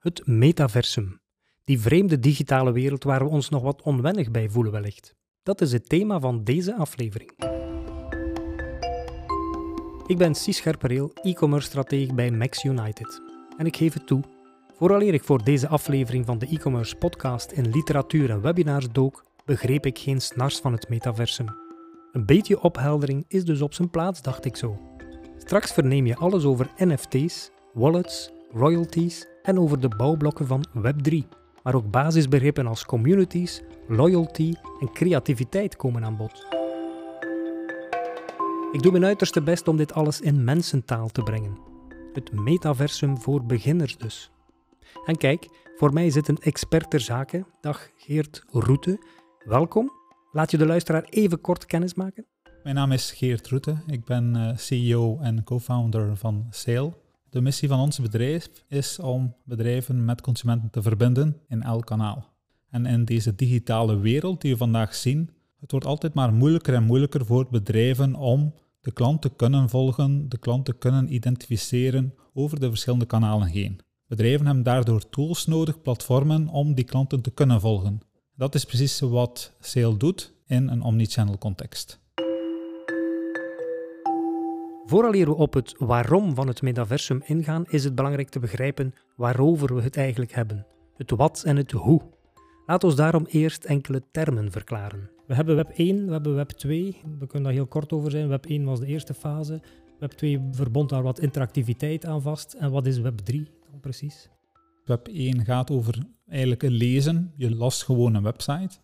Het metaversum. Die vreemde digitale wereld waar we ons nog wat onwennig bij voelen wellicht. Dat is het thema van deze aflevering. Ik ben Cies Scherpereel, e-commerce stratege bij Max United. En ik geef het toe, vooraleer ik voor deze aflevering van de e-commerce podcast in literatuur en webinars dook, begreep ik geen snars van het metaversum. Een beetje opheldering is dus op zijn plaats, dacht ik zo. Straks verneem je alles over NFT's, wallets, royalties en over de bouwblokken van Web3. Maar ook basisbegrippen als communities, loyalty en creativiteit komen aan bod. Ik doe mijn uiterste best om dit alles in mensentaal te brengen. Het metaversum voor beginners dus. En kijk, voor mij zit een expert ter zake. Dag Geert Roete. Welkom. Laat je de luisteraar even kort kennismaken. Mijn naam is Geert Roete. Ik ben eh, CEO en co-founder van Sale. De missie van ons bedrijf is om bedrijven met consumenten te verbinden in elk kanaal. En in deze digitale wereld die we vandaag zien, het wordt altijd maar moeilijker en moeilijker voor bedrijven om de klant te kunnen volgen, de klant te kunnen identificeren over de verschillende kanalen heen. Bedrijven hebben daardoor tools nodig, platformen, om die klanten te kunnen volgen. Dat is precies wat Sale doet in een omnichannel context. Vooraleer we op het waarom van het metaversum ingaan, is het belangrijk te begrijpen waarover we het eigenlijk hebben. Het wat en het hoe. Laat ons daarom eerst enkele termen verklaren. We hebben Web 1, we hebben Web 2. We kunnen daar heel kort over zijn. Web 1 was de eerste fase. Web 2 verbond daar wat interactiviteit aan vast. En wat is Web 3 dan precies? Web 1 gaat over eigenlijk lezen. Je las gewoon een website.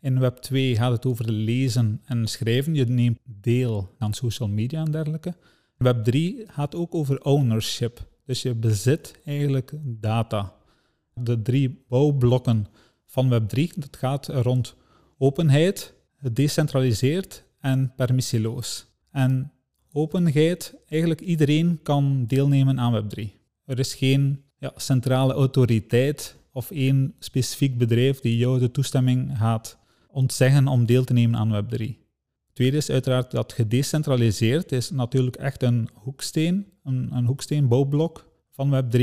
In Web 2 gaat het over lezen en schrijven. Je neemt deel aan social media en dergelijke. Web 3 gaat ook over ownership. Dus je bezit eigenlijk data. De drie bouwblokken van Web 3, dat gaat rond openheid, gedecentraliseerd en permissieloos. En openheid, eigenlijk iedereen kan deelnemen aan Web 3. Er is geen ja, centrale autoriteit of één specifiek bedrijf die jou de toestemming gaat ontzeggen om deel te nemen aan Web3. Tweede is uiteraard dat gedecentraliseerd is natuurlijk echt een hoeksteen, een, een hoeksteenbouwblok van Web3.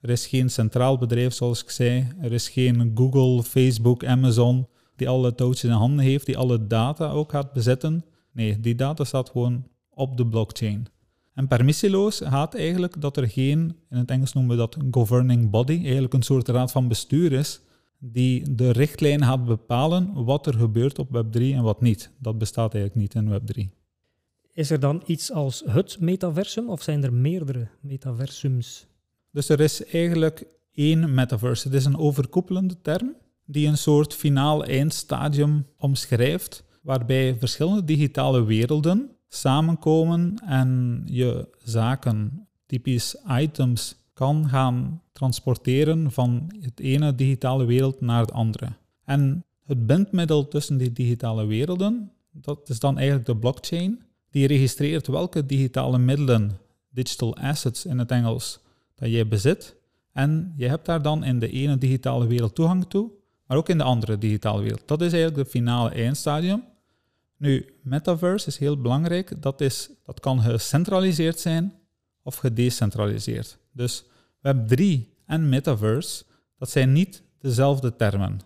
Er is geen centraal bedrijf, zoals ik zei. Er is geen Google, Facebook, Amazon die alle touwtjes in handen heeft, die alle data ook gaat bezetten. Nee, die data staat gewoon op de blockchain. En permissieloos gaat eigenlijk dat er geen, in het Engels noemen we dat governing body, eigenlijk een soort raad van bestuur is, die de richtlijn gaat bepalen wat er gebeurt op Web3 en wat niet. Dat bestaat eigenlijk niet in Web3. Is er dan iets als het metaversum of zijn er meerdere metaversums? Dus er is eigenlijk één metaverse. Het is een overkoepelende term die een soort finaal eindstadium omschrijft, waarbij verschillende digitale werelden samenkomen en je zaken, typisch items, kan gaan transporteren van het ene digitale wereld naar de andere. En het bindmiddel tussen die digitale werelden, dat is dan eigenlijk de blockchain, die registreert welke digitale middelen, digital assets in het Engels, dat jij bezit. En je hebt daar dan in de ene digitale wereld toegang toe, maar ook in de andere digitale wereld. Dat is eigenlijk de finale eindstadium. Nu, metaverse is heel belangrijk. Dat, is, dat kan gecentraliseerd zijn of gedecentraliseerd. Dus Web3 en metaverse, dat zijn niet dezelfde termen.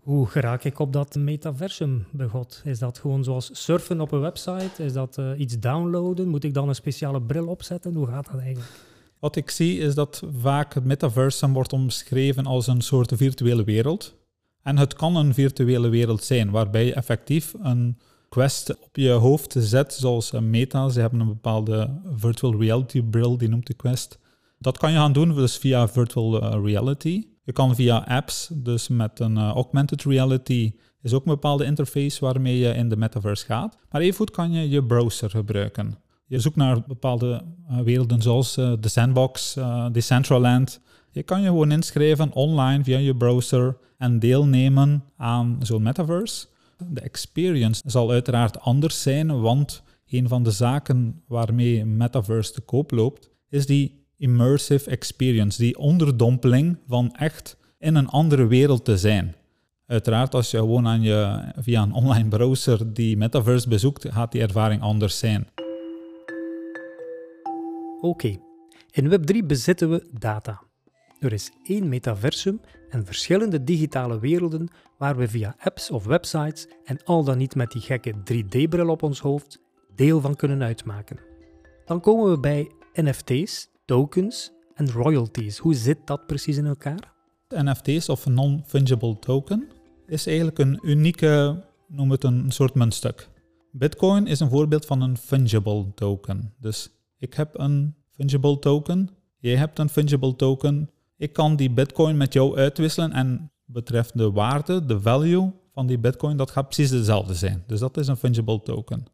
Hoe geraak ik op dat metaversum begot? Is dat gewoon zoals surfen op een website? Is dat uh, iets downloaden? Moet ik dan een speciale bril opzetten? Hoe gaat dat eigenlijk? Wat ik zie is dat vaak het metaversum wordt omschreven als een soort virtuele wereld. En het kan een virtuele wereld zijn waarbij je effectief een quest op je hoofd zet, zoals Meta. Ze hebben een bepaalde virtual reality bril, die noemt de quest. Dat kan je gaan doen dus via virtual eh, reality. Je kan via apps, dus met een uh, augmented reality, is ook een bepaalde interface waarmee je in de metaverse gaat. Maar evengoed kan je je browser gebruiken. Je zoekt naar bepaalde werelden zoals de Sandbox, Decentraland. Je kan je gewoon inschrijven online via je browser en deelnemen aan zo'n metaverse. De experience zal uiteraard anders zijn, want een van de zaken waarmee metaverse te koop loopt, is die immersive experience, die onderdompeling van echt in een andere wereld te zijn. Uiteraard, als je gewoon aan je, via een online browser die metaverse bezoekt, gaat die ervaring anders zijn. Oké, in Web3 bezitten we data. Er is één metaversum en verschillende digitale werelden waar we via apps of websites en al dan niet met die gekke 3D-bril op ons hoofd deel van kunnen uitmaken. Dan komen we bij NFT's, tokens en royalties. Hoe zit dat precies in elkaar? NFT's of non-fungible token is eigenlijk een unieke, noem het een soort muntstuk. Bitcoin is een voorbeeld van een fungible token. Dus ik heb een fungible token, jij hebt een fungible token. Ik kan die bitcoin met jou uitwisselen en betreft de waarde, de value van die bitcoin, dat gaat precies dezelfde zijn. Dus dat is een fungible token.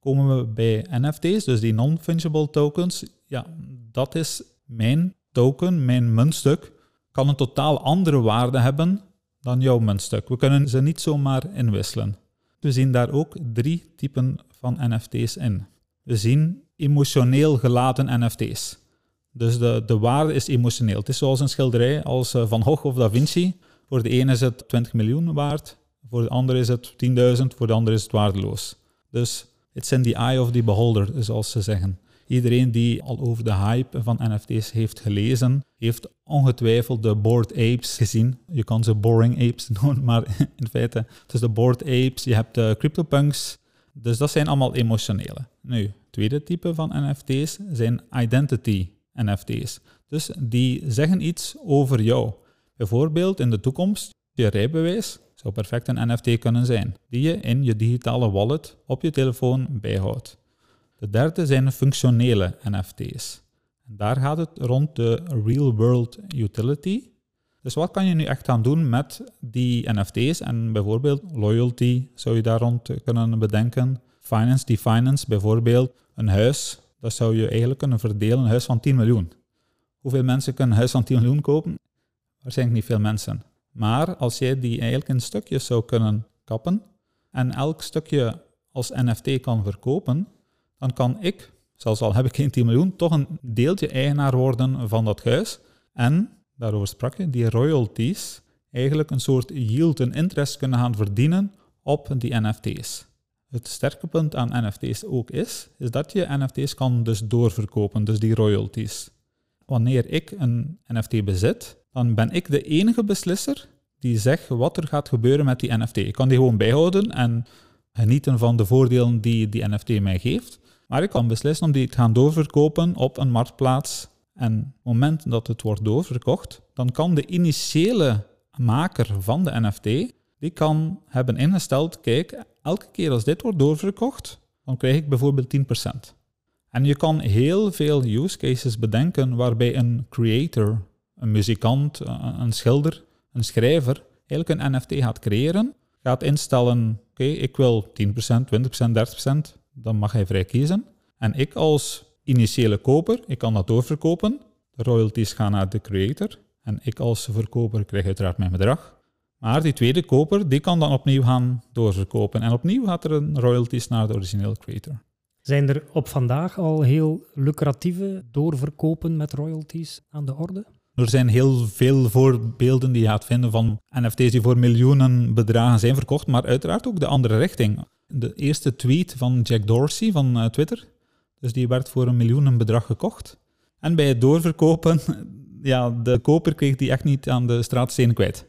Komen we bij NFT's, dus die non-fungible tokens, ja, dat is mijn token, mijn muntstuk, kan een totaal andere waarde hebben dan jouw muntstuk. We kunnen ze niet zomaar inwisselen. We zien daar ook drie typen van NFT's in. We zien emotioneel geladen NFT's. Dus de, de waarde is emotioneel. Het is zoals een schilderij als eh, Van Gogh of Da Vinci. Voor de ene is het 20 miljoen waard, voor de andere is het 10.000, voor de andere is het waardeloos. Dus it's in the eye of the beholder, zoals ze zeggen. Iedereen die al over de hype van NFT's heeft gelezen, heeft ongetwijfeld de Bored Apes gezien. Je kan ze Boring Apes noemen, maar in feite, is de Bored Apes, je hebt de CryptoPunks. Dus dat zijn allemaal emotionele. Nu, het tweede type van NFT's zijn identity NFT's. Dus die zeggen iets over jou. Bijvoorbeeld in de toekomst, je rijbewijs zou perfect een NFT kunnen zijn, die je in je digitale wallet op je telefoon bijhoudt. De derde zijn functionele NFT's. En daar gaat het rond de real world utility. Dus wat kan je nu echt gaan doen met die NFT's? En bijvoorbeeld loyalty zou je daar rond kunnen bedenken. Finance, die finance, bijvoorbeeld een huis, dat zou je eigenlijk kunnen verdelen, een huis van 10 miljoen. Hoeveel mensen kunnen een huis van 10 miljoen kopen? Waarschijnlijk niet veel mensen. Maar als jij die eigenlijk in stukjes zou kunnen kappen en elk stukje als NFT kan verkopen, dan kan ik, zelfs al heb ik geen 10 miljoen, toch een deeltje eigenaar worden van dat huis. En, daarover sprak je, die royalties eigenlijk een soort yield, een interest kunnen gaan verdienen op die NFT's. Het sterke punt aan NFT's ook is, is dat je NFT's kan dus doorverkopen, dus die royalties. Wanneer ik een NFT bezit, dan ben ik de enige beslisser die zegt wat er gaat gebeuren met die NFT. Ik kan die gewoon bijhouden en genieten van de voordelen die die NFT mij geeft. Maar ik kan beslissen om die te gaan doorverkopen op een marktplaats. En op het moment dat het wordt doorverkocht, dan kan de initiële maker van de NFT, die kan hebben ingesteld, kijk, elke keer als dit wordt doorverkocht, dan krijg ik bijvoorbeeld 10%. En je kan heel veel use cases bedenken waarbij een creator, een muzikant, een schilder, een schrijver eigenlijk een NFT gaat creëren, gaat instellen, oké, ik wil 10%, 20%, 30%, dan mag hij vrij kiezen. En ik als initiële koper, ik kan dat doorverkopen. De royalties gaan naar de creator. En ik als verkoper krijg uiteraard mijn bedrag. Maar die tweede koper, die kan dan opnieuw gaan doorverkopen. En opnieuw gaat er een royalties naar de originele creator. Zijn er op vandaag al heel lucratieve doorverkopen met royalties aan de orde? Er zijn heel veel voorbeelden die je gaat vinden van NFT's die voor miljoenen bedragen zijn verkocht, maar uiteraard ook de andere richting de eerste tweet van Jack Dorsey van uh, Twitter. Dus die werd voor een miljoenenbedrag gekocht. En bij het doorverkopen, ja, de koper kreeg die echt niet aan de straatstenen kwijt.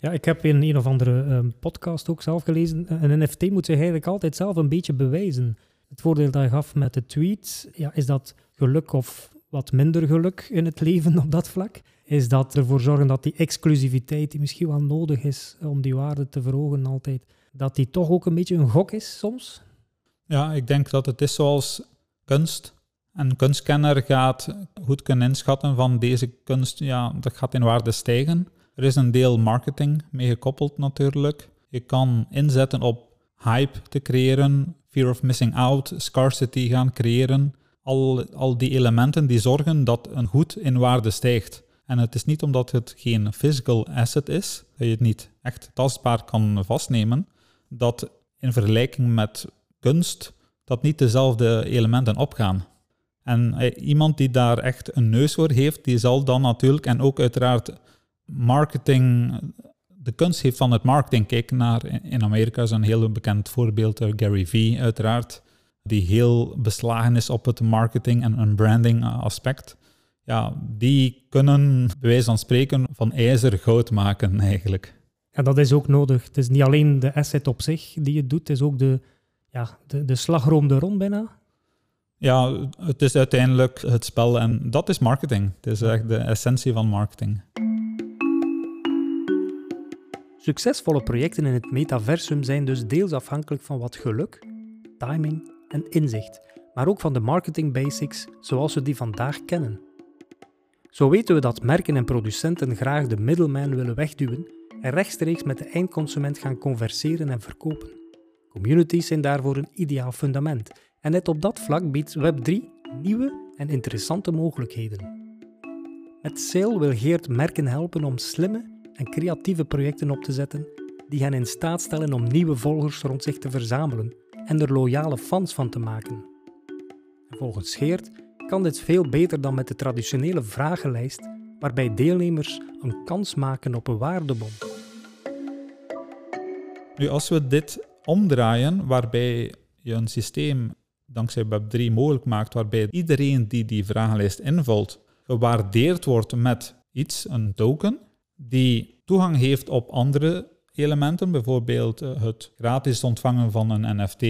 Ja, ik heb in een of andere uh, podcast ook zelf gelezen. Een NFT moet zich eigenlijk altijd zelf een beetje bewijzen. Het voordeel dat je gaf met de tweet, ja, is dat geluk of wat minder geluk in het leven op dat vlak? Is dat ervoor zorgen dat die exclusiviteit, die misschien wel nodig is om die waarde te verhogen altijd, dat die toch ook een beetje een gok is soms? Ja, ik denk dat het is zoals kunst. Een kunstkenner gaat goed kunnen inschatten van deze kunst, ja, dat gaat in waarde stijgen. Er is een deel marketing mee gekoppeld natuurlijk. Je kan inzetten op hype te creëren, fear of missing out, scarcity gaan creëren. Al, al die elementen die zorgen dat een goed in waarde stijgt. En het is niet omdat het geen physical asset is, dat je het niet echt tastbaar kan vastnemen, dat in vergelijking met kunst dat niet dezelfde elementen opgaan. En eh, iemand die daar echt een neus voor heeft, die zal dan natuurlijk, en ook uiteraard marketing, de kunst heeft van het marketing. Kijk naar, in Amerika is een heel bekend voorbeeld, uh, Gary Vee uiteraard, die heel beslagen is op het marketing en een branding aspect. ja, die kunnen bij wijze van spreken van ijzer goud maken eigenlijk. En dat is ook nodig. Het is niet alleen de asset op zich die je doet, het is ook de, ja, de, de slagroom er rond bijna. Ja, het is uiteindelijk het spel en dat is marketing. Het is echt de essentie van marketing. Succesvolle projecten in het metaversum zijn dus deels afhankelijk van wat geluk, timing en inzicht, maar ook van de marketing basics zoals we die vandaag kennen. Zo weten we dat merken en producenten graag de middleman willen wegduwen en rechtstreeks met de eindconsument gaan converseren en verkopen. Communities zijn daarvoor een ideaal fundament en net op dat vlak biedt Web3 nieuwe en interessante mogelijkheden. Met Sale wil Geert merken helpen om slimme en creatieve projecten op te zetten die hen in staat stellen om nieuwe volgers rond zich te verzamelen en er loyale fans van te maken. volgens Geert kan dit veel beter dan met de traditionele vragenlijst waarbij deelnemers een kans maken op een waardebom. Nu, als we dit omdraaien, waarbij je een systeem dankzij Web3 mogelijk maakt, waarbij iedereen die die vragenlijst invult, gewaardeerd wordt met iets, een token, die toegang heeft op andere elementen, bijvoorbeeld eh, het gratis ontvangen van een NFT,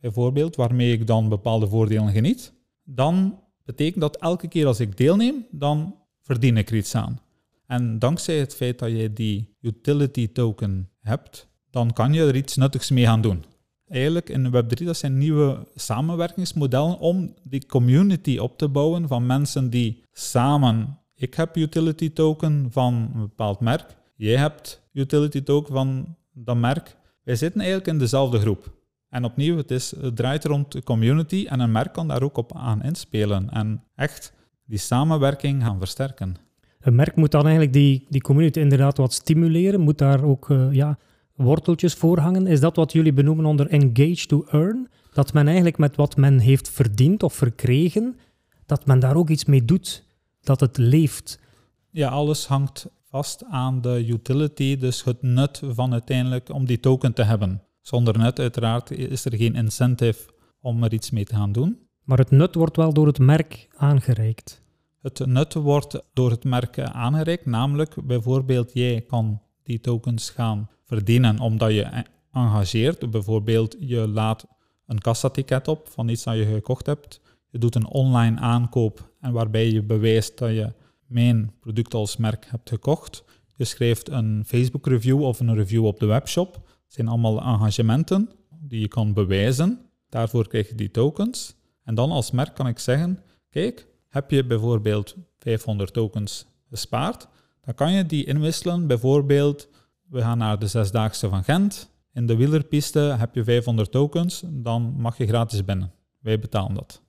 bijvoorbeeld, waarmee ik dan bepaalde voordelen geniet, dan betekent dat elke keer als ik deelneem, dan verdien ik er iets aan. En dankzij het feit dat je die utility token hebt, dan kan je er iets nuttigs mee gaan doen. Eigenlijk in Web3, dat zijn nieuwe samenwerkingsmodellen om die community op te bouwen van mensen die samen, ik heb utility token van een bepaald merk, jij hebt utility token van dat merk. Wij zitten eigenlijk in dezelfde groep. En opnieuw, het, is, het draait rond de community en een merk kan daar ook op aan inspelen en echt die samenwerking gaan versterken. Een merk moet dan eigenlijk die, die community inderdaad wat stimuleren, moet daar ook uh, ja, worteltjes voor hangen. Is dat wat jullie benoemen onder engage to earn? Dat men eigenlijk met wat men heeft verdiend of verkregen, dat men daar ook iets mee doet, dat het leeft. Ja, alles hangt vast aan de utility, dus het nut van uiteindelijk om die token te hebben. Zonder nut uiteraard is er geen incentive om er iets mee te gaan doen. Maar het nut wordt wel door het merk aangereikt. Het nut wordt door het merk aangereikt, namelijk bijvoorbeeld jij kan die tokens gaan verdienen omdat je engageert. Bijvoorbeeld je laat een kassaticket op van iets dat je gekocht hebt. Je doet een online aankoop en waarbij je bewijst dat je mijn product als merk hebt gekocht. Je schrijft een Facebook review of een review op de webshop. Het zijn allemaal engagementen die je kan bewijzen. Daarvoor krijg je die tokens. En dan als merk kan ik zeggen, kijk, heb je bijvoorbeeld 500 tokens gespaard, dan kan je die inwisselen. Bijvoorbeeld, we gaan naar de Zesdaagse van Gent. In de wielerpiste heb je 500 tokens, dan mag je gratis binnen. Wij betalen dat.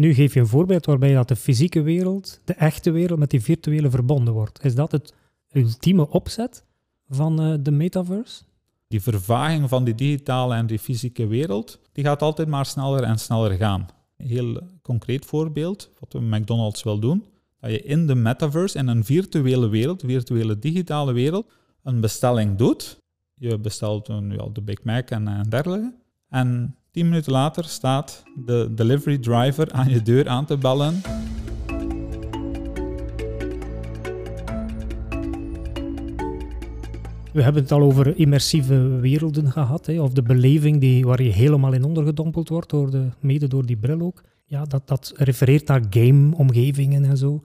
Nu geef je een voorbeeld waarbij dat de fysieke wereld, de echte wereld, met die virtuele verbonden wordt. Is dat het ultieme opzet van uh, de metaverse? Die vervaging van die digitale en die fysieke wereld, die gaat altijd maar sneller en sneller gaan. Een heel concreet voorbeeld, wat we McDonald's wil doen, dat je in de metaverse, in een virtuele wereld, virtuele digitale wereld, een bestelling doet. Je bestelt een, ja, de Big Mac en, en dergelijke. En tien minuten later staat de delivery driver aan je deur aan te bellen. We hebben het al over immersieve werelden gehad, hè, of de beleving die, waar je helemaal in ondergedompeld wordt, door de, mede door die bril ook. Ja, dat, dat refereert naar game-omgevingen en zo.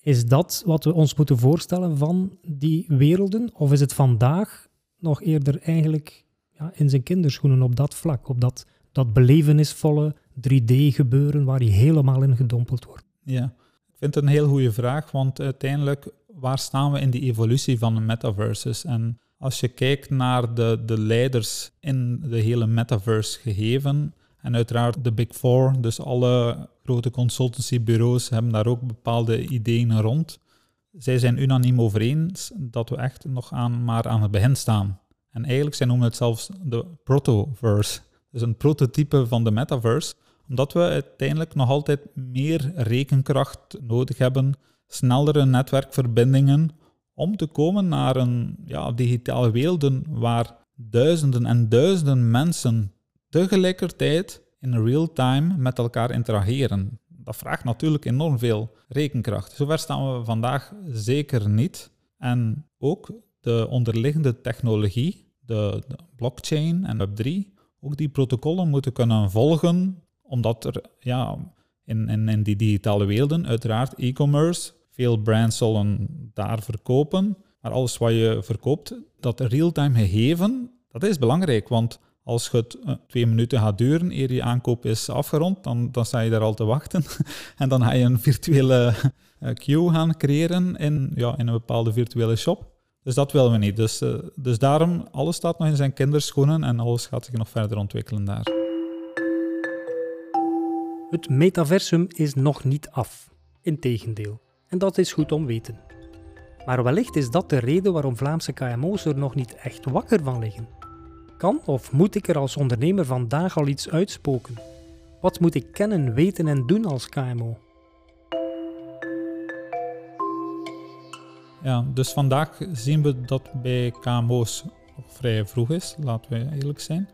Is dat wat we ons moeten voorstellen van die werelden? Of is het vandaag nog eerder eigenlijk ja, in zijn kinderschoenen op dat vlak, op dat, dat belevenisvolle 3D-gebeuren waar je helemaal in gedompeld wordt? Ja, ik vind het een heel goede vraag, want uiteindelijk, waar staan we in die evolutie van de metaverses? En als je kijkt naar de, de leiders in de hele metaverse gegeven, en uiteraard de Big Four, dus alle grote consultancybureaus hebben daar ook bepaalde ideeën rond. Zij zijn unaniem over eens dat we echt nog aan, maar aan het begin staan. En eigenlijk, zij noemen het zelfs de protoverse. Dus een prototype van de metaverse. Omdat we uiteindelijk nog altijd meer rekenkracht nodig hebben, snellere netwerkverbindingen, om te komen naar een ja, digitale wereld waar duizenden en duizenden mensen tegelijkertijd in real time met elkaar interageren. dat vraagt natuurlijk enorm veel rekenkracht. Zover staan we vandaag zeker niet. En ook de onderliggende technologie, de, de blockchain en Web3, ook die protocollen moeten kunnen volgen, omdat er ja, in, in, in die digitale werelden, uiteraard e-commerce, veel brands zullen daar verkopen, maar alles wat je verkoopt, dat real-time gegeven, dat is belangrijk, want als het uh, twee minuten gaat duren eer je aankoop is afgerond, dan, dan sta je daar al te wachten. en dan ga je een virtuele uh, queue gaan creëren in, ja, in een bepaalde virtuele shop. Dus dat willen we niet. Dus, uh, dus daarom, alles staat nog in zijn kinderschoenen en alles gaat zich nog verder ontwikkelen daar. Het metaversum is nog niet af. Integendeel. En dat is goed om weten. Maar wellicht is dat de reden waarom Vlaamse KMO's er nog niet echt wakker van liggen. Kan of moet ik er als ondernemer vandaag al iets uitspoken? Wat moet ik kennen, weten en doen als KMO? Ja, dus vandaag zien we dat bij KMO's vrij vroeg is, laten we eerlijk zijn.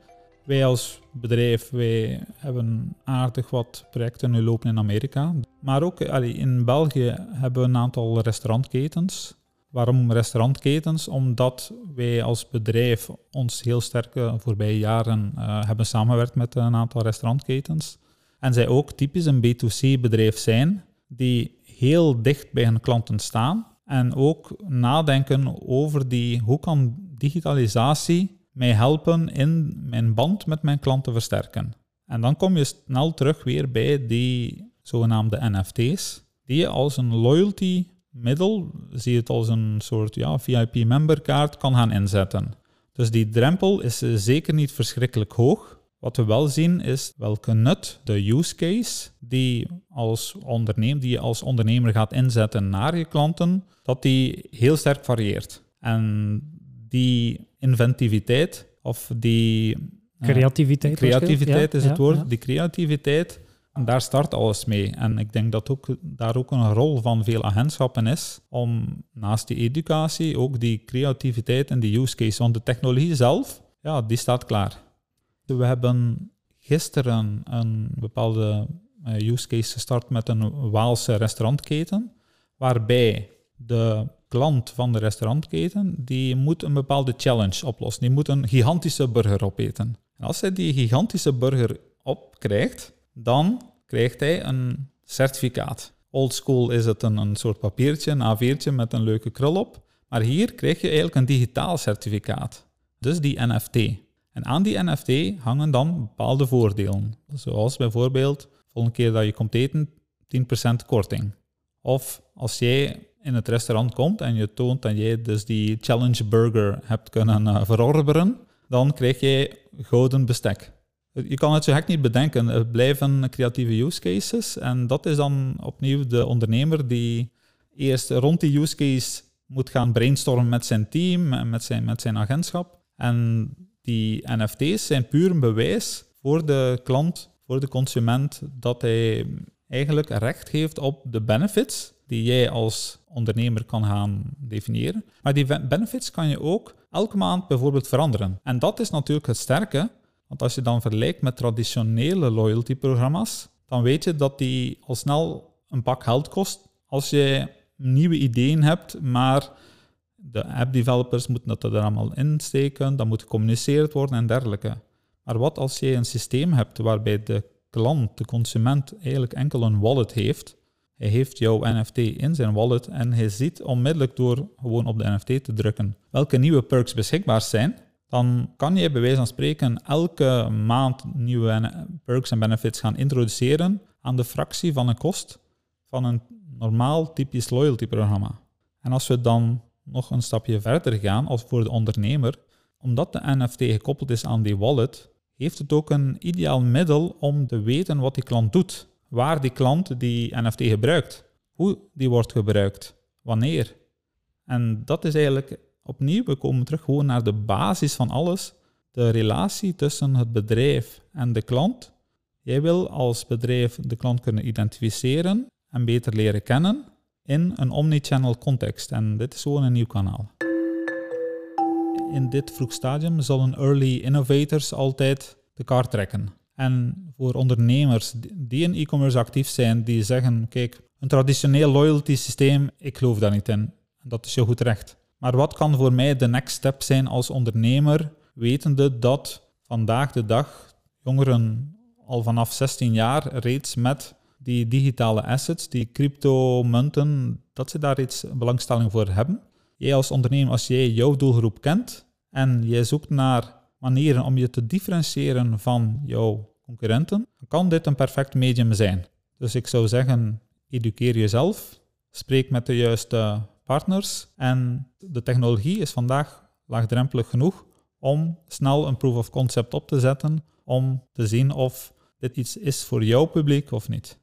Wij als bedrijf wij hebben aardig wat projecten nu lopen in Amerika. Maar ook in België hebben we een aantal restaurantketens. Waarom restaurantketens? Omdat wij als bedrijf ons heel sterk de voorbije jaren uh, hebben samengewerkt met een aantal restaurantketens. En zij ook typisch een B2C-bedrijf zijn, die heel dicht bij hun klanten staan. En ook nadenken over die, hoe kan digitalisatie mij helpen in mijn band met mijn klant te versterken. En dan kom je snel terug weer bij die zogenaamde NFT's, die je als een loyalty middel, zie het als een soort ja, VIP-memberkaart, kan gaan inzetten. Dus die drempel is zeker niet verschrikkelijk hoog. Wat we wel zien is welke nut, de use case, die, als ondernemer, die je als ondernemer gaat inzetten naar je klanten, dat die heel sterk varieert. En die inventiviteit of die... Creativiteit. creativiteit is het woord. Die creativiteit, daar start alles mee. En ik denk dat ook, daar ook een rol van veel agentschappen is om naast die educatie ook die creativiteit en die use case. Want de technologie zelf, ja, die staat klaar. We hebben gisteren een bepaalde eh, use case gestart met een Waalse restaurantketen, waarbij de klant van de restaurantketen, die moet een bepaalde challenge oplossen. Die moet een gigantische burger opeten. En als hij die gigantische burger opkrijgt, dan krijgt hij een certificaat. Old school is het een, een soort papiertje, een A4'tje met een leuke krul op. Maar hier krijg je eigenlijk een digitaal certificaat. Dus die NFT. En aan die NFT hangen dan bepaalde voordelen. Zoals bijvoorbeeld, volgende keer dat je komt eten, 10% korting. Of als jij in het restaurant komt en je toont dat jij dus die challenge burger hebt kunnen uh, verorberen, dan krijg je gouden bestek. Je kan het zo gek niet bedenken. Het blijven creatieve use cases. En dat is dan opnieuw de ondernemer die eerst rond die use case moet gaan brainstormen met zijn team en met zijn, met zijn agentschap. En die NFT's zijn puur een bewijs voor de klant, voor de consument, dat hij eigenlijk recht heeft op de benefits die jij als ondernemer kan gaan definiëren. Maar die benefits kan je ook elke maand bijvoorbeeld veranderen. En dat is natuurlijk het sterke, want als je dan vergelijkt met traditionele loyalty-programma's, dan weet je dat die al snel een pak geld kost als je nieuwe ideeën hebt, maar de app-developers moeten dat er allemaal insteken, dan moet gecommuniceerd worden en dergelijke. Maar wat als je een systeem hebt waarbij de klant, de consument, eigenlijk enkel een wallet heeft, hij heeft jouw NFT in zijn wallet en hij ziet onmiddellijk door gewoon op de NFT te drukken welke nieuwe perks beschikbaar zijn, dan kan je bij wijze van spreken elke maand nieuwe perks en benefits gaan introduceren aan de fractie van een kost van een normaal typisch loyalty programma. En als we dan nog een stapje verder gaan als voor de ondernemer, omdat de NFT gekoppeld is aan die wallet, heeft het ook een ideaal middel om te weten wat die klant doet waar die klant die NFT gebruikt, hoe die wordt gebruikt, wanneer. En dat is eigenlijk opnieuw, we komen terug gewoon naar de basis van alles, de relatie tussen het bedrijf en de klant. Jij wil als bedrijf de klant kunnen identificeren en beter leren kennen in een omnichannel context. En dit is gewoon een nieuw kanaal. In dit vroeg stadium zullen early innovators altijd de kaart trekken. En voor ondernemers die in e-commerce actief zijn, die zeggen, kijk, een traditioneel loyalty systeem, ik geloof daar niet in. Dat is je goed recht. Maar wat kan voor mij de next step zijn als ondernemer, wetende dat vandaag de dag jongeren al vanaf 16 jaar reeds met die digitale assets, die crypto-munten, dat ze daar iets belangstelling voor hebben. Jij als ondernemer, als jij jouw doelgroep kent en jij zoekt naar manieren om je te differentiëren van jouw concurrenten, dan kan dit een perfect medium zijn. Dus ik zou zeggen, educeer jezelf, spreek met de juiste partners en de technologie is vandaag laagdrempelig genoeg om snel een proof of concept op te zetten om te zien of dit iets is voor jouw publiek of niet.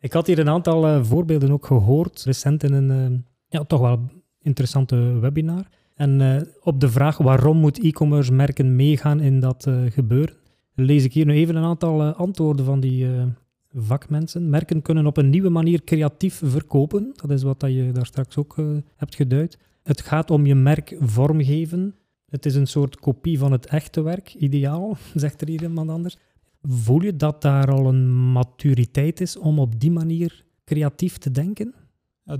Ik had hier een aantal uh, voorbeelden ook gehoord, recent in een uh, ja, toch wel interessante webinar. En uh, op de vraag waarom moet e-commerce merken meegaan in dat gebeuren, lees ik hier nu even een aantal antwoorden van die vakmensen. Merken kunnen op een nieuwe manier creatief verkopen. Dat is wat je daar straks ook hebt geduid. Het gaat om je merk vormgeven. Het is een soort kopie van het echte werk, ideaal, zegt er iemand anders. Voel je dat daar al een maturiteit is om op die manier creatief te denken?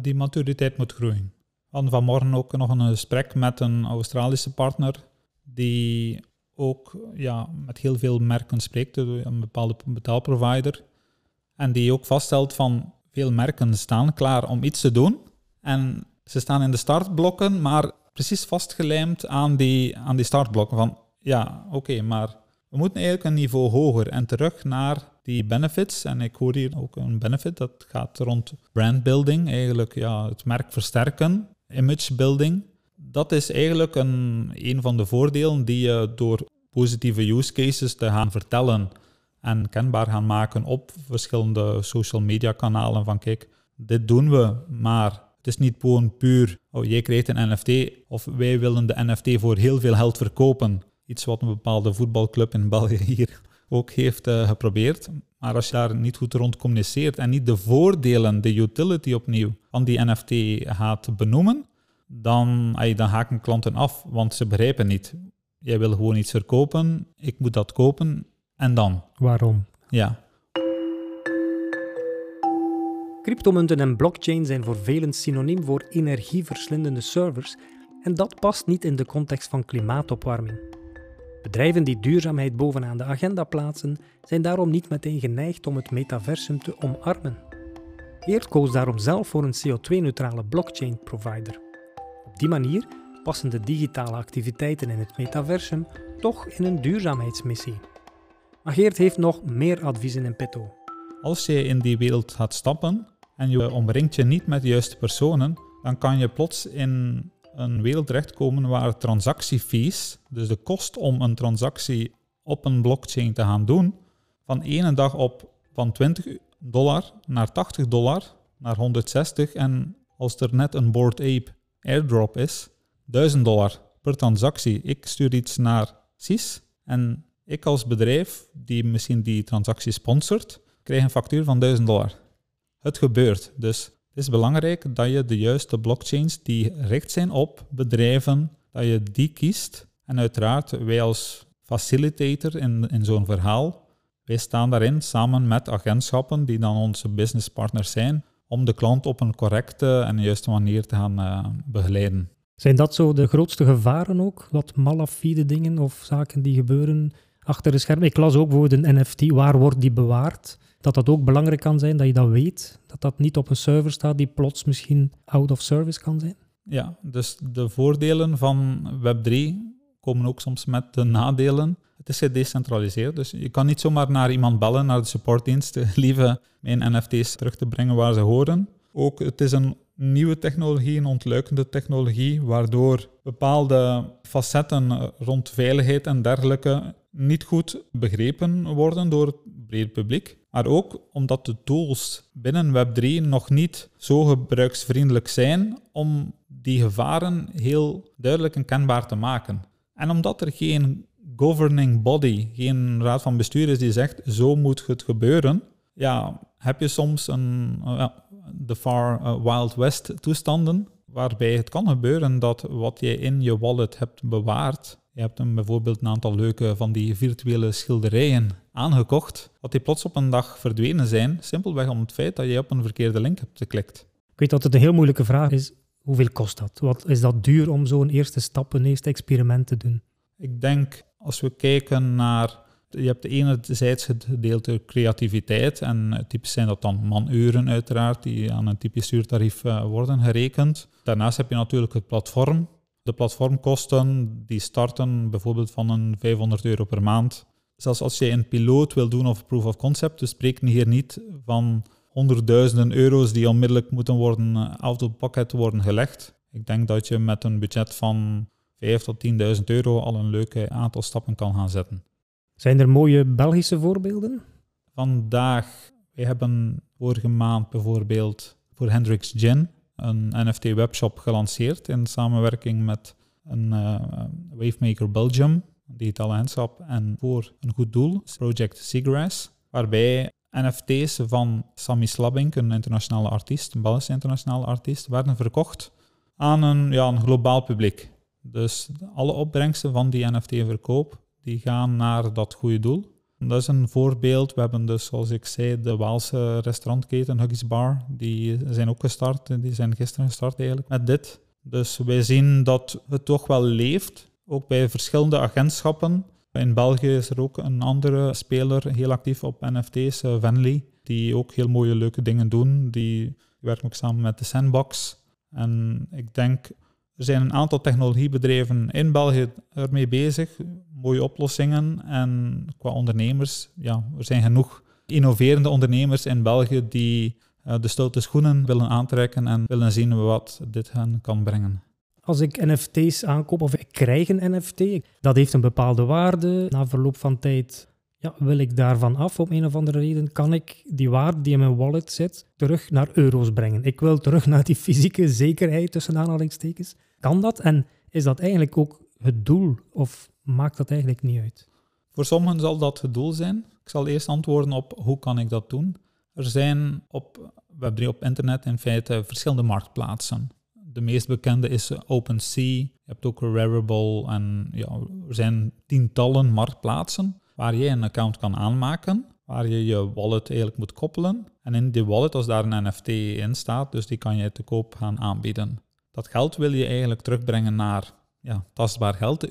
Die maturiteit moet groeien. We hadden vanmorgen ook nog een gesprek met een Australische partner die ook ja, met heel veel merken spreekt, een bepaalde betaalprovider. En die ook vaststelt van veel merken staan klaar om iets te doen. En ze staan in de startblokken, maar precies vastgelijmd aan die, aan die startblokken. Van ja, oké, maar we moeten eigenlijk een niveau hoger en terug naar die benefits. En ik hoor hier ook een benefit dat gaat rond brandbuilding, eigenlijk ja, het merk versterken, image building. Dat is eigenlijk een, een van de voordelen die je door positieve use cases te gaan vertellen en kenbaar gaan maken op verschillende social media kanalen. Van kijk, dit doen we, maar het is niet gewoon puur, oh jij krijgt een NFT of wij willen de NFT voor heel veel geld verkopen. Iets wat een bepaalde voetbalclub in België hier ook heeft uh, geprobeerd. Maar als je daar niet goed rond communiceert en niet de voordelen, de utility opnieuw van die NFT gaat benoemen, dan, dan haken klanten af, want ze begrijpen niet. Jij wil gewoon iets verkopen, ik moet dat kopen en dan? Waarom? Ja. Cryptomunten en blockchain zijn voor velen synoniem voor energieverslindende servers en dat past niet in de context van klimaatopwarming. Bedrijven die duurzaamheid bovenaan de agenda plaatsen, zijn daarom niet meteen geneigd om het metaversum te omarmen. Geert koos daarom zelf voor een CO2-neutrale blockchain-provider. Op die manier passen de digitale activiteiten in het metaversum toch in een duurzaamheidsmissie. Maar Geert heeft nog meer adviezen in petto. Als je in die wereld gaat stappen en je omringt je niet met de juiste personen, dan kan je plots in een wereld terechtkomen waar transactiefees, dus de kost om een transactie op een blockchain te gaan doen, van ene dag op van 20 dollar naar 80 dollar naar 160 en als er net een Board Ape airdrop is, 1000 dollar per transactie. Ik stuur iets naar CIS en ik als bedrijf die misschien die transactie sponsort, krijg een factuur van 1000 dollar. Het gebeurt. Dus het is belangrijk dat je de juiste blockchains die gericht zijn op bedrijven, dat je die kiest. En uiteraard, wij als facilitator in, in zo'n verhaal, wij staan daarin samen met agentschappen die dan onze businesspartners zijn, om de klant op een correcte en juiste manier te gaan uh, begeleiden. Zijn dat zo de grootste gevaren ook? Wat malafide dingen of zaken die gebeuren achter de schermen? Ik las ook bijvoorbeeld een NFT, waar wordt die bewaard? Dat dat ook belangrijk kan zijn, dat je dat weet. Dat dat niet op een server staat die plots misschien out of service kan zijn. Ja, dus de voordelen van Web3 komen ook soms met de nadelen. Het is gedecentraliseerd, dus je kan niet zomaar naar iemand bellen, naar de supportdienst, lieve mijn NFT's terug te brengen waar ze horen. Ook het is een nieuwe technologie, een ontluikende technologie, waardoor bepaalde facetten rond veiligheid en dergelijke niet goed begrepen worden door het brede publiek. Maar ook omdat de tools binnen Web3 nog niet zo gebruiksvriendelijk zijn om die gevaren heel duidelijk en kenbaar te maken. En omdat er geen governing body, geen raad van bestuur is die zegt zo moet het gebeuren, ja, heb je soms een, uh, de far uh, Wild West toestanden waarbij het kan gebeuren dat wat je in je wallet hebt bewaard, je hebt hem bijvoorbeeld een aantal leuke van die virtuele schilderijen aangekocht, dat die plots op een dag verdwenen zijn, simpelweg om het feit dat je op een verkeerde link hebt geklikt. Ik weet dat het een heel moeilijke vraag is. Hoeveel kost dat? Wat is dat duur om zo'n eerste stap, een eerste experiment te doen? Ik denk, als we kijken naar... Je hebt enerzijds het gedeelte creativiteit en typisch zijn dat dan manuren uiteraard, die aan een typisch uurtarief uh, worden gerekend. Daarnaast heb je natuurlijk het platform. De platformkosten die starten bijvoorbeeld van een 500 euro per maand. Zelfs als je een piloot wil doen of proof of concept, we spreken hier niet van honderdduizenden euro's die onmiddellijk moeten worden uh, out of pocket worden gelegd. Ik denk dat je met een budget van 5 tot 10.000 euro al een leuke aantal stappen kan gaan zetten. Zijn er mooie Belgische voorbeelden? Vandaag, we hebben vorige maand bijvoorbeeld voor Hendrix Gin een NFT-webshop gelanceerd in samenwerking met een uh, Wavemaker Belgium, digitale handshop, en voor een goed doel, Project Seagrass, waarbij NFT's van Sammy Slabink, een internationale artiest, een Belgische internationale artiest, werden verkocht aan een, ja, een globaal publiek. Dus alle opbrengsten van die NFT-verkoop die gaan naar dat goede doel. Dat is een voorbeeld. We hebben dus, zoals ik zei, de Waalse restaurantketen Huggies Bar. Die zijn ook gestart. Die zijn gisteren gestart eigenlijk met dit. Dus wij zien dat het toch wel leeft. Ook bij verschillende agentschappen. In België is er ook een andere speler heel actief op NFT's, uh, Venly. Die ook heel mooie leuke dingen doen. Die werken ook samen met de Sandbox. En ik denk er zijn een aantal technologiebedrijven in België ermee bezig, mooie oplossingen. En qua ondernemers, ja, er zijn genoeg innoverende ondernemers in België die uh, de stoute schoenen willen aantrekken en willen zien wat dit hen kan brengen. Als ik NFT's aankoop of ik krijg een NFT, dat heeft een bepaalde waarde. Na verloop van tijd ja, wil ik daarvan af om een of andere reden, kan ik die waarde die in mijn wallet zit terug naar euro's brengen. Ik wil terug naar die fysieke zekerheid tussen aanhalingstekens. Kan dat en is dat eigenlijk ook het doel of maakt dat eigenlijk niet uit? Voor sommigen zal dat het doel zijn. Ik zal eerst antwoorden op hoe kan ik dat doen. Er zijn op Web3 op internet in feite verschillende marktplaatsen. De meest bekende is OpenSea. Je hebt ook Rarible en ja, er zijn tientallen marktplaatsen waar je een account kan aanmaken, waar je je wallet eigenlijk moet koppelen. En in die wallet, als daar een NFT in staat, dus die kan je te koop gaan aanbieden. Dat geld wil je eigenlijk terugbrengen naar ja, tastbaar geld,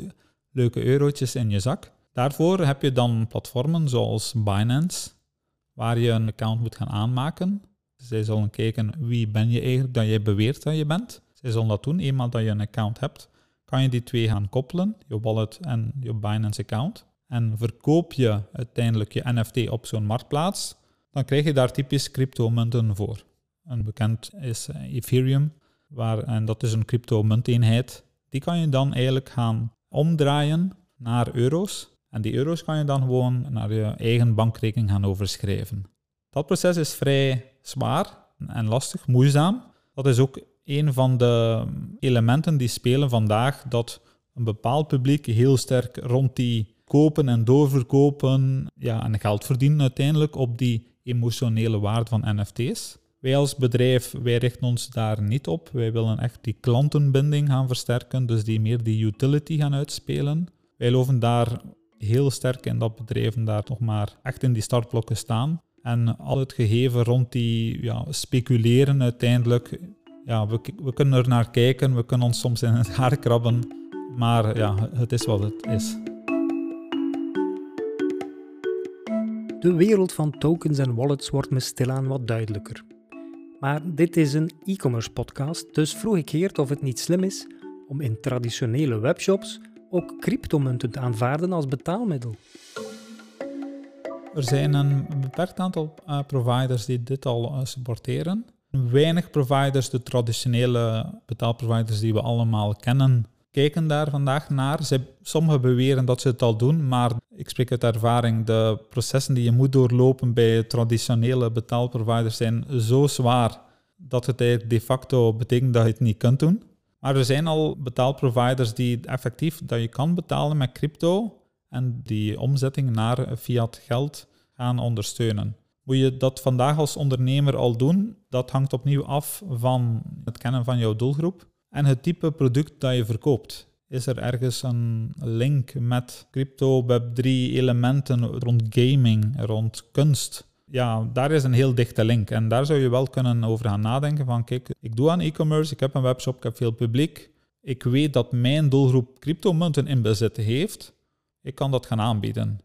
leuke eurotjes in je zak. Daarvoor heb je dan platformen zoals Binance, waar je een account moet gaan aanmaken. Zij zullen kijken wie ben je eigenlijk dat je beweert dat je bent. Zij zullen dat doen, eenmaal dat je een account hebt, kan je die twee gaan koppelen, je wallet en je Binance account. En verkoop je uiteindelijk je NFT op zo'n marktplaats, dan krijg je daar typisch cryptomunten voor. Een bekend is eh, Ethereum, waar, en dat is een crypto-munteenheid. Die kan je dan eigenlijk gaan omdraaien naar euro's. En die euro's kan je dan gewoon naar je eigen bankrekening gaan overschrijven. Dat proces is vrij zwaar en lastig, moeizaam. Dat is ook een van de elementen die spelen vandaag, dat een bepaald publiek heel sterk rond die kopen en doorverkopen ja, en geld verdienen uiteindelijk op die emotionele waarde van NFT's. Wij als bedrijf, wij richten ons daar niet op. Wij willen echt die klantenbinding gaan versterken, dus die meer die utility gaan uitspelen. Wij geloven daar heel sterk in dat bedrijven daar nog maar echt in die startblokken staan. En al het gegeven rond die ja, speculeren uiteindelijk, ja, we, we kunnen er naar kijken, we kunnen ons soms in het haar krabben, maar ja, het is wat het is. De wereld van tokens en wallets wordt me stilaan wat duidelijker. Maar dit is een e-commerce podcast, dus vroeg ik Geert of het niet slim is om in traditionele webshops ook cryptomunten te aanvaarden als betaalmiddel. Er zijn een beperkt aantal uh, providers die dit al uh, supporteren. Weinig providers, de traditionele betaalproviders die we allemaal kennen, kijken daar vandaag naar. Sommigen beweren dat ze het al doen, maar ik spreek uit ervaring, de processen die je moet doorlopen bij traditionele betaalproviders zijn zo zwaar dat het de facto betekent dat je het niet kunt doen. Maar er zijn al betaalproviders die effectief dat je kan betalen met crypto en die omzetting naar fiat geld gaan ondersteunen. Moet je dat vandaag als ondernemer al doen? Dat hangt opnieuw af van het kennen van jouw doelgroep en het type product dat je verkoopt. is er ergens een link met crypto, web3 elementen rond gaming, rond kunst. Ja, daar is een heel dichte link. En daar zou je wel kunnen over gaan nadenken van, kijk, ik doe aan e-commerce, ik heb een webshop, ik heb veel publiek. Ik weet dat mijn doelgroep cryptomunten in bezit heeft. Ik kan dat gaan aanbieden.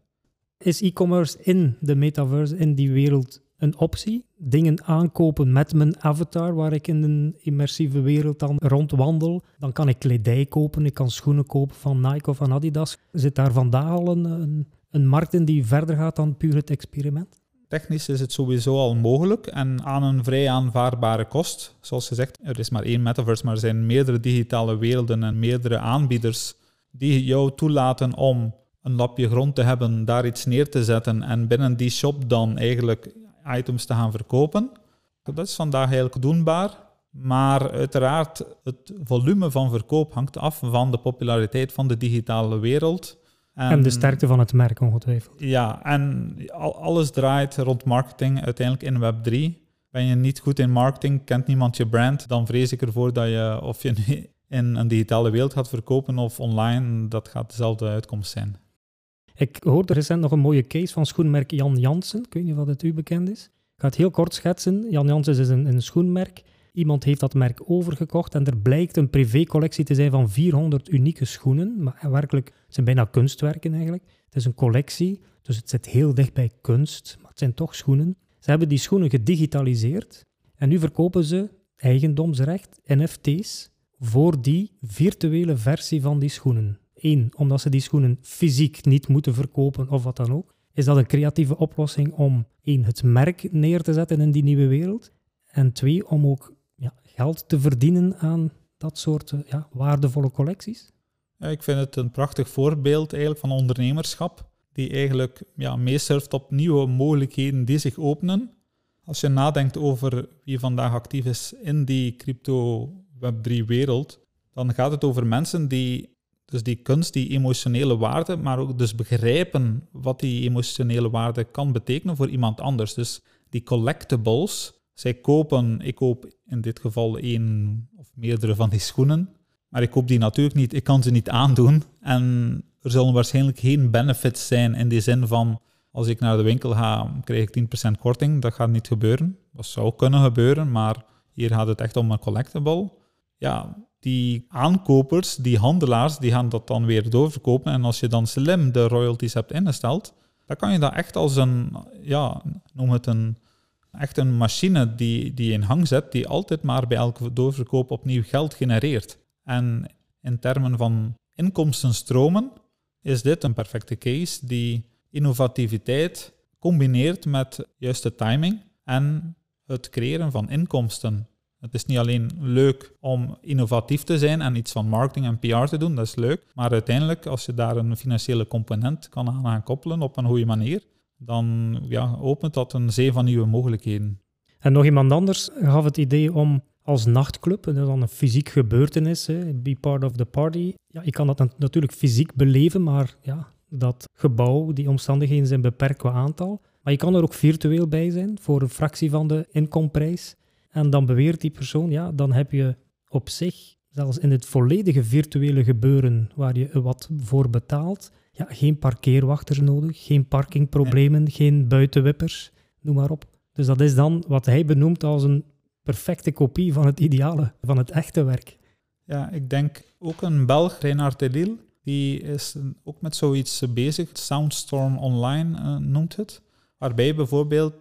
Is e-commerce in de metaverse, in die wereld, een optie. Dingen aankopen met mijn avatar, waar ik in een immersieve wereld dan rondwandel. Dan kan ik kledij kopen, ik kan schoenen kopen van Nike of van Adidas. Zit daar vandaag al een, een, een markt in die verder gaat dan puur het experiment? Technisch is het sowieso al mogelijk en aan een vrij aanvaardbare kost. Zoals gezegd, er is maar één metaverse, maar er zijn meerdere digitale werelden en meerdere aanbieders die jou toelaten om een lapje grond te hebben, daar iets neer te zetten en binnen die shop dan eigenlijk items te gaan verkopen. Dat is vandaag eigenlijk doenbaar. Maar uiteraard, het volume van verkoop hangt af van de populariteit van de digitale wereld. En, de sterkte van het merk, ongetwijfeld. Ja, en alles draait rond marketing uiteindelijk in Web3. Ben je niet goed in marketing, kent niemand je brand, dan vrees ik ervoor dat je, of je in een digitale wereld gaat verkopen of online, dat gaat dezelfde uitkomst zijn. Ik hoorde recent nog een mooie case van schoenmerk Jan Jansen. Ik weet niet of het u bekend is. Ik ga het heel kort schetsen. Jan Jansen is een, een schoenmerk. Iemand heeft dat merk overgekocht en er blijkt een privécollectie te zijn van 400 unieke schoenen. Maar werkelijk, het zijn bijna kunstwerken eigenlijk. Het is een collectie, dus het zit heel dicht bij kunst, maar het zijn toch schoenen. Ze hebben die schoenen gedigitaliseerd en nu verkopen ze eigendomsrecht, NFT's, voor die virtuele versie van die schoenen. Eén, omdat ze die schoenen fysiek niet moeten verkopen of wat dan ook. Is dat een creatieve oplossing om één, het merk neer te zetten in die nieuwe wereld? En twee, om ook ja, geld te verdienen aan dat soort eh, ja, waardevolle collecties? Ja, ik vind het een prachtig voorbeeld eigenlijk van ondernemerschap, die eigenlijk ja, meesurft op nieuwe mogelijkheden die zich openen. Als je nadenkt over wie vandaag actief is in die crypto Web3 wereld, dan gaat het over mensen die dus die kunst, die emotionele waarde, maar ook dus begrijpen wat die emotionele waarde kan betekenen voor iemand anders. Dus die collectibles, zij kopen, ik koop in dit geval één of meerdere van die schoenen, maar ik koop die natuurlijk niet, ik kan ze niet aandoen. En er zullen waarschijnlijk geen benefits zijn in die zin van, als ik naar de winkel ga, krijg ik 10% korting. Dat gaat niet gebeuren. Dat zou kunnen gebeuren, maar hier gaat het echt om een collectible. Ja, die aankopers, die handelaars, die gaan dat dan weer doorverkopen. En als je dan slim de royalties hebt ingesteld, dan kan je dat echt als een, ja, noem het een, echt een machine die, die in hang zet, die altijd maar bij elke doorverkoop opnieuw geld genereert. En in termen van inkomstenstromen is dit een perfecte case die innovativiteit combineert met juiste timing en het creëren van inkomsten. Het is niet alleen leuk om innovatief te zijn en iets van marketing en PR te doen, dat is leuk. Maar uiteindelijk, als je daar een financiële component kan aan, koppelen op een goede manier, dan ja, opent dat een zee van nieuwe mogelijkheden. En nog iemand anders gaf het idee om als nachtclub, dat dan een fysiek gebeurtenis, hè, be part of the party. Ja, je kan dat natuurlijk fysiek beleven, maar ja, dat gebouw, die omstandigheden zijn beperkt qua aantal. Maar je kan er ook virtueel bij zijn voor een fractie van de inkomprijs. En dan beweert die persoon, ja, dan heb je op zich, zelfs in het volledige virtuele gebeuren waar je wat voor betaalt, ja, geen parkeerwachters nodig, geen parkingproblemen, geen buitenwippers, noem maar op. Dus dat is dan wat hij benoemt als een perfecte kopie van het ideale, van het echte werk. Ja, ik denk ook een Belg, Reinhard Delille, die is ook met zoiets bezig. Soundstorm Online uh, noemt het. Waarbij je bijvoorbeeld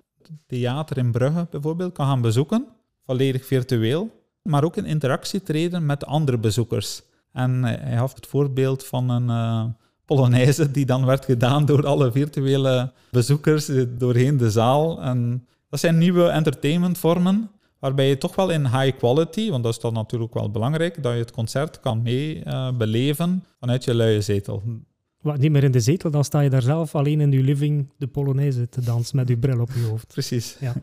theater in Brugge bijvoorbeeld kan gaan bezoeken volledig virtueel, maar ook in interactie treden met andere bezoekers. En hij had het voorbeeld van een uh, Polonaise die dan werd gedaan door alle virtuele bezoekers doorheen de zaal. En dat zijn nieuwe entertainmentvormen waarbij je toch wel in high quality, want dat is dan natuurlijk wel belangrijk, dat je het concert kan mee uh, beleven vanuit je luie zetel. Wat, niet meer in de zetel, dan sta je daar zelf alleen in je living de Polonaise te dansen met je bril op je hoofd. Precies. Ja.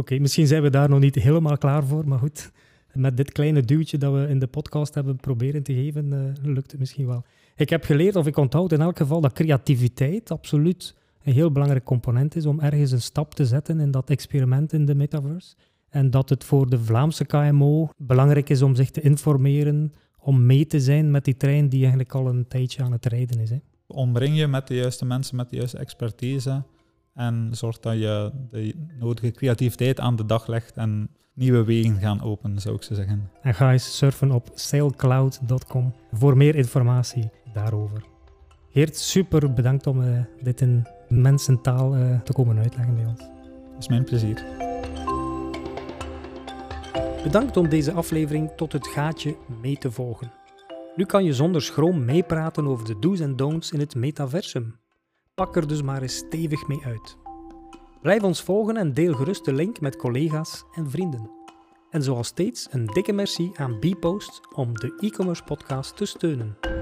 Oké, misschien zijn we daar nog niet helemaal klaar voor, maar goed. Met dit kleine duwtje dat we in de podcast hebben proberen te geven, uh, lukt het misschien wel. Ik heb geleerd, of ik onthoud in elk geval, dat creativiteit absoluut een heel belangrijk component is om ergens een stap te zetten in dat experiment in de metaverse. En dat het voor de Vlaamse KMO belangrijk is om zich te informeren, om mee te zijn met die trein die eigenlijk al een tijdje aan het rijden is. Hè? Omring je met de juiste mensen, met de juiste expertise en zorg dat je de nodige creativiteit aan de dag legt en nieuwe wegen gaan openen, zou ik zo zeggen. En ga eens surfen op sailcloud.com voor meer informatie daarover. Geert, super bedankt om uh, dit in mensentaal uh, te komen uitleggen bij ons. Dat is mijn plezier. Bedankt om deze aflevering tot het gaatje mee te volgen. Nu kan je zonder schroom meepraten over de do's en don'ts in het metaversum. Pak er dus maar eens stevig mee uit. Blijf ons volgen en deel gerust de link met collega's en vrienden. En zoals steeds een dikke merci aan Bpost om de e-commerce podcast te steunen.